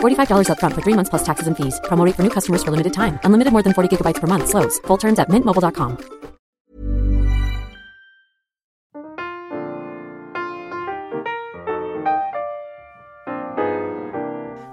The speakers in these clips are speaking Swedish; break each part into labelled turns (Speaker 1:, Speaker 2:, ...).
Speaker 1: $45 upfront for three months plus taxes and fees. Promo rate for new customers for limited time. Unlimited more than 40 gigabytes per month. Slows. Full terms at mintmobile.com.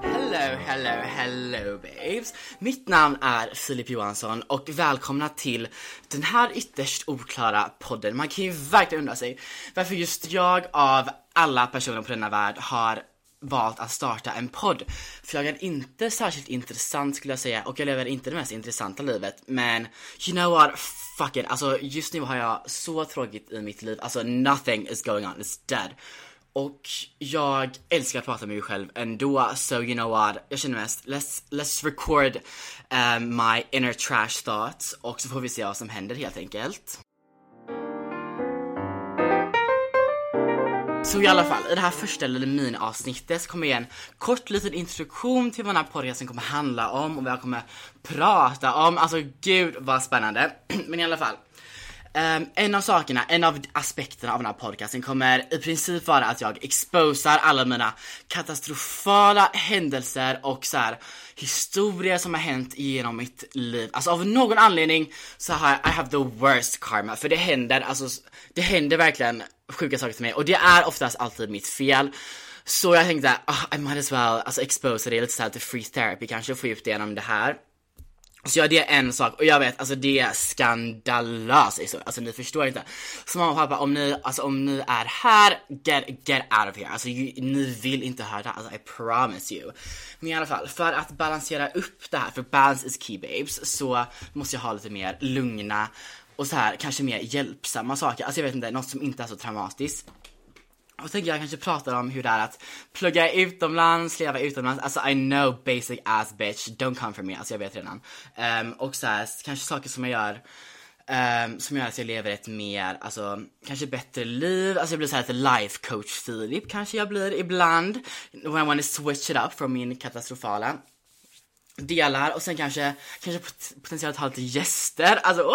Speaker 2: Hello, hello, hello babes. Mitt namn är Filip Johansson och välkomna till den här ytterst oklara podden. Man kan ju verkligen undra sig varför just jag av alla personer på denna värld har valt att starta en podd. För jag är inte särskilt intressant skulle jag säga och jag lever inte det mest intressanta livet. Men you know what, fuck it. Alltså just nu har jag så tråkigt i mitt liv. Alltså nothing is going on, it's dead. Och jag älskar att prata med mig själv ändå, so you know what, jag känner mest, let's, let's record um, my inner trash thoughts och så får vi se vad som händer helt enkelt. Så i alla fall, i det här första lilla miniavsnittet så kommer jag ge en kort liten introduktion till vad den här podcasten kommer handla om och vad jag kommer prata om. Alltså gud vad spännande. Men i alla fall. Um, en av sakerna, en av aspekterna av den här podcasten kommer i princip vara att jag exposar alla mina katastrofala händelser och så här, historier som har hänt genom mitt liv. Alltså av någon anledning så har jag, I have the worst karma, för det händer, alltså det händer verkligen sjuka saker till mig och det är oftast alltid mitt fel. Så jag tänkte, oh, I might as well alltså expose det lite såhär till free therapy kanske, få ut det genom det här. Så ja, det är en sak och jag vet, alltså det är skandalöst liksom. alltså ni förstår inte. Så mamma och pappa, om ni, alltså om ni är här, get, get out of here. Alltså you, ni vill inte höra det här, alltså I promise you. Men i alla fall, för att balansera upp det här, för balance is key babes, så måste jag ha lite mer lugna och så här kanske mer hjälpsamma saker. Alltså jag vet inte, något som inte är så traumatiskt. Och tänker jag kanske pratar om hur det är att plugga utomlands, leva utomlands. Alltså I know basic ass bitch, don't come for me. Alltså jag vet redan. Um, och så här, kanske saker som jag gör um, som gör att jag lever ett mer, alltså kanske bättre liv. Alltså jag blir såhär lite life coach Filip kanske jag blir ibland. When I wanna switch it up från min katastrofala delar och sen kanske, kanske potentiellt ha lite gäster. Alltså oh!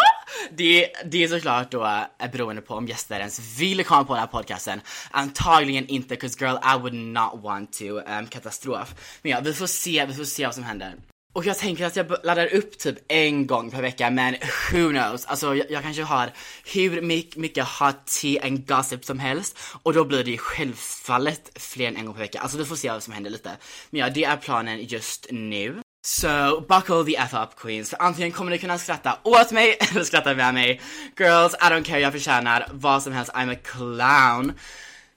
Speaker 2: det, det är såklart då är beroende på om gäster ens vill komma på den här podcasten. Antagligen inte, cause girl I would not want to. Um, katastrof. Men ja, vi får se, vi får se vad som händer. Och jag tänker att jag laddar upp typ en gång per vecka men who knows, alltså jag, jag kanske har hur mycket, mycket hot tea and gossip som helst och då blir det självfallet fler än en gång per vecka, alltså vi får se vad som händer lite. Men ja, det är planen just nu. So, buckle the F up queens. För antingen kommer ni kunna skratta åt mig eller skratta med mig. Girls, I don't care, jag förtjänar vad som helst. I'm a clown.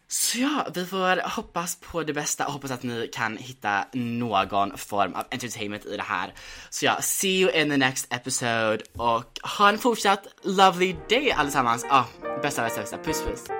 Speaker 2: Så ja, vi får hoppas på det bästa och hoppas att ni kan hitta någon form av entertainment i det här. Så ja, see you in the next episode och ha en fortsatt lovely day allesammans. Ah, bästa, bästa, bästa. Puss, puss.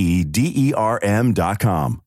Speaker 3: E D E R M dot com.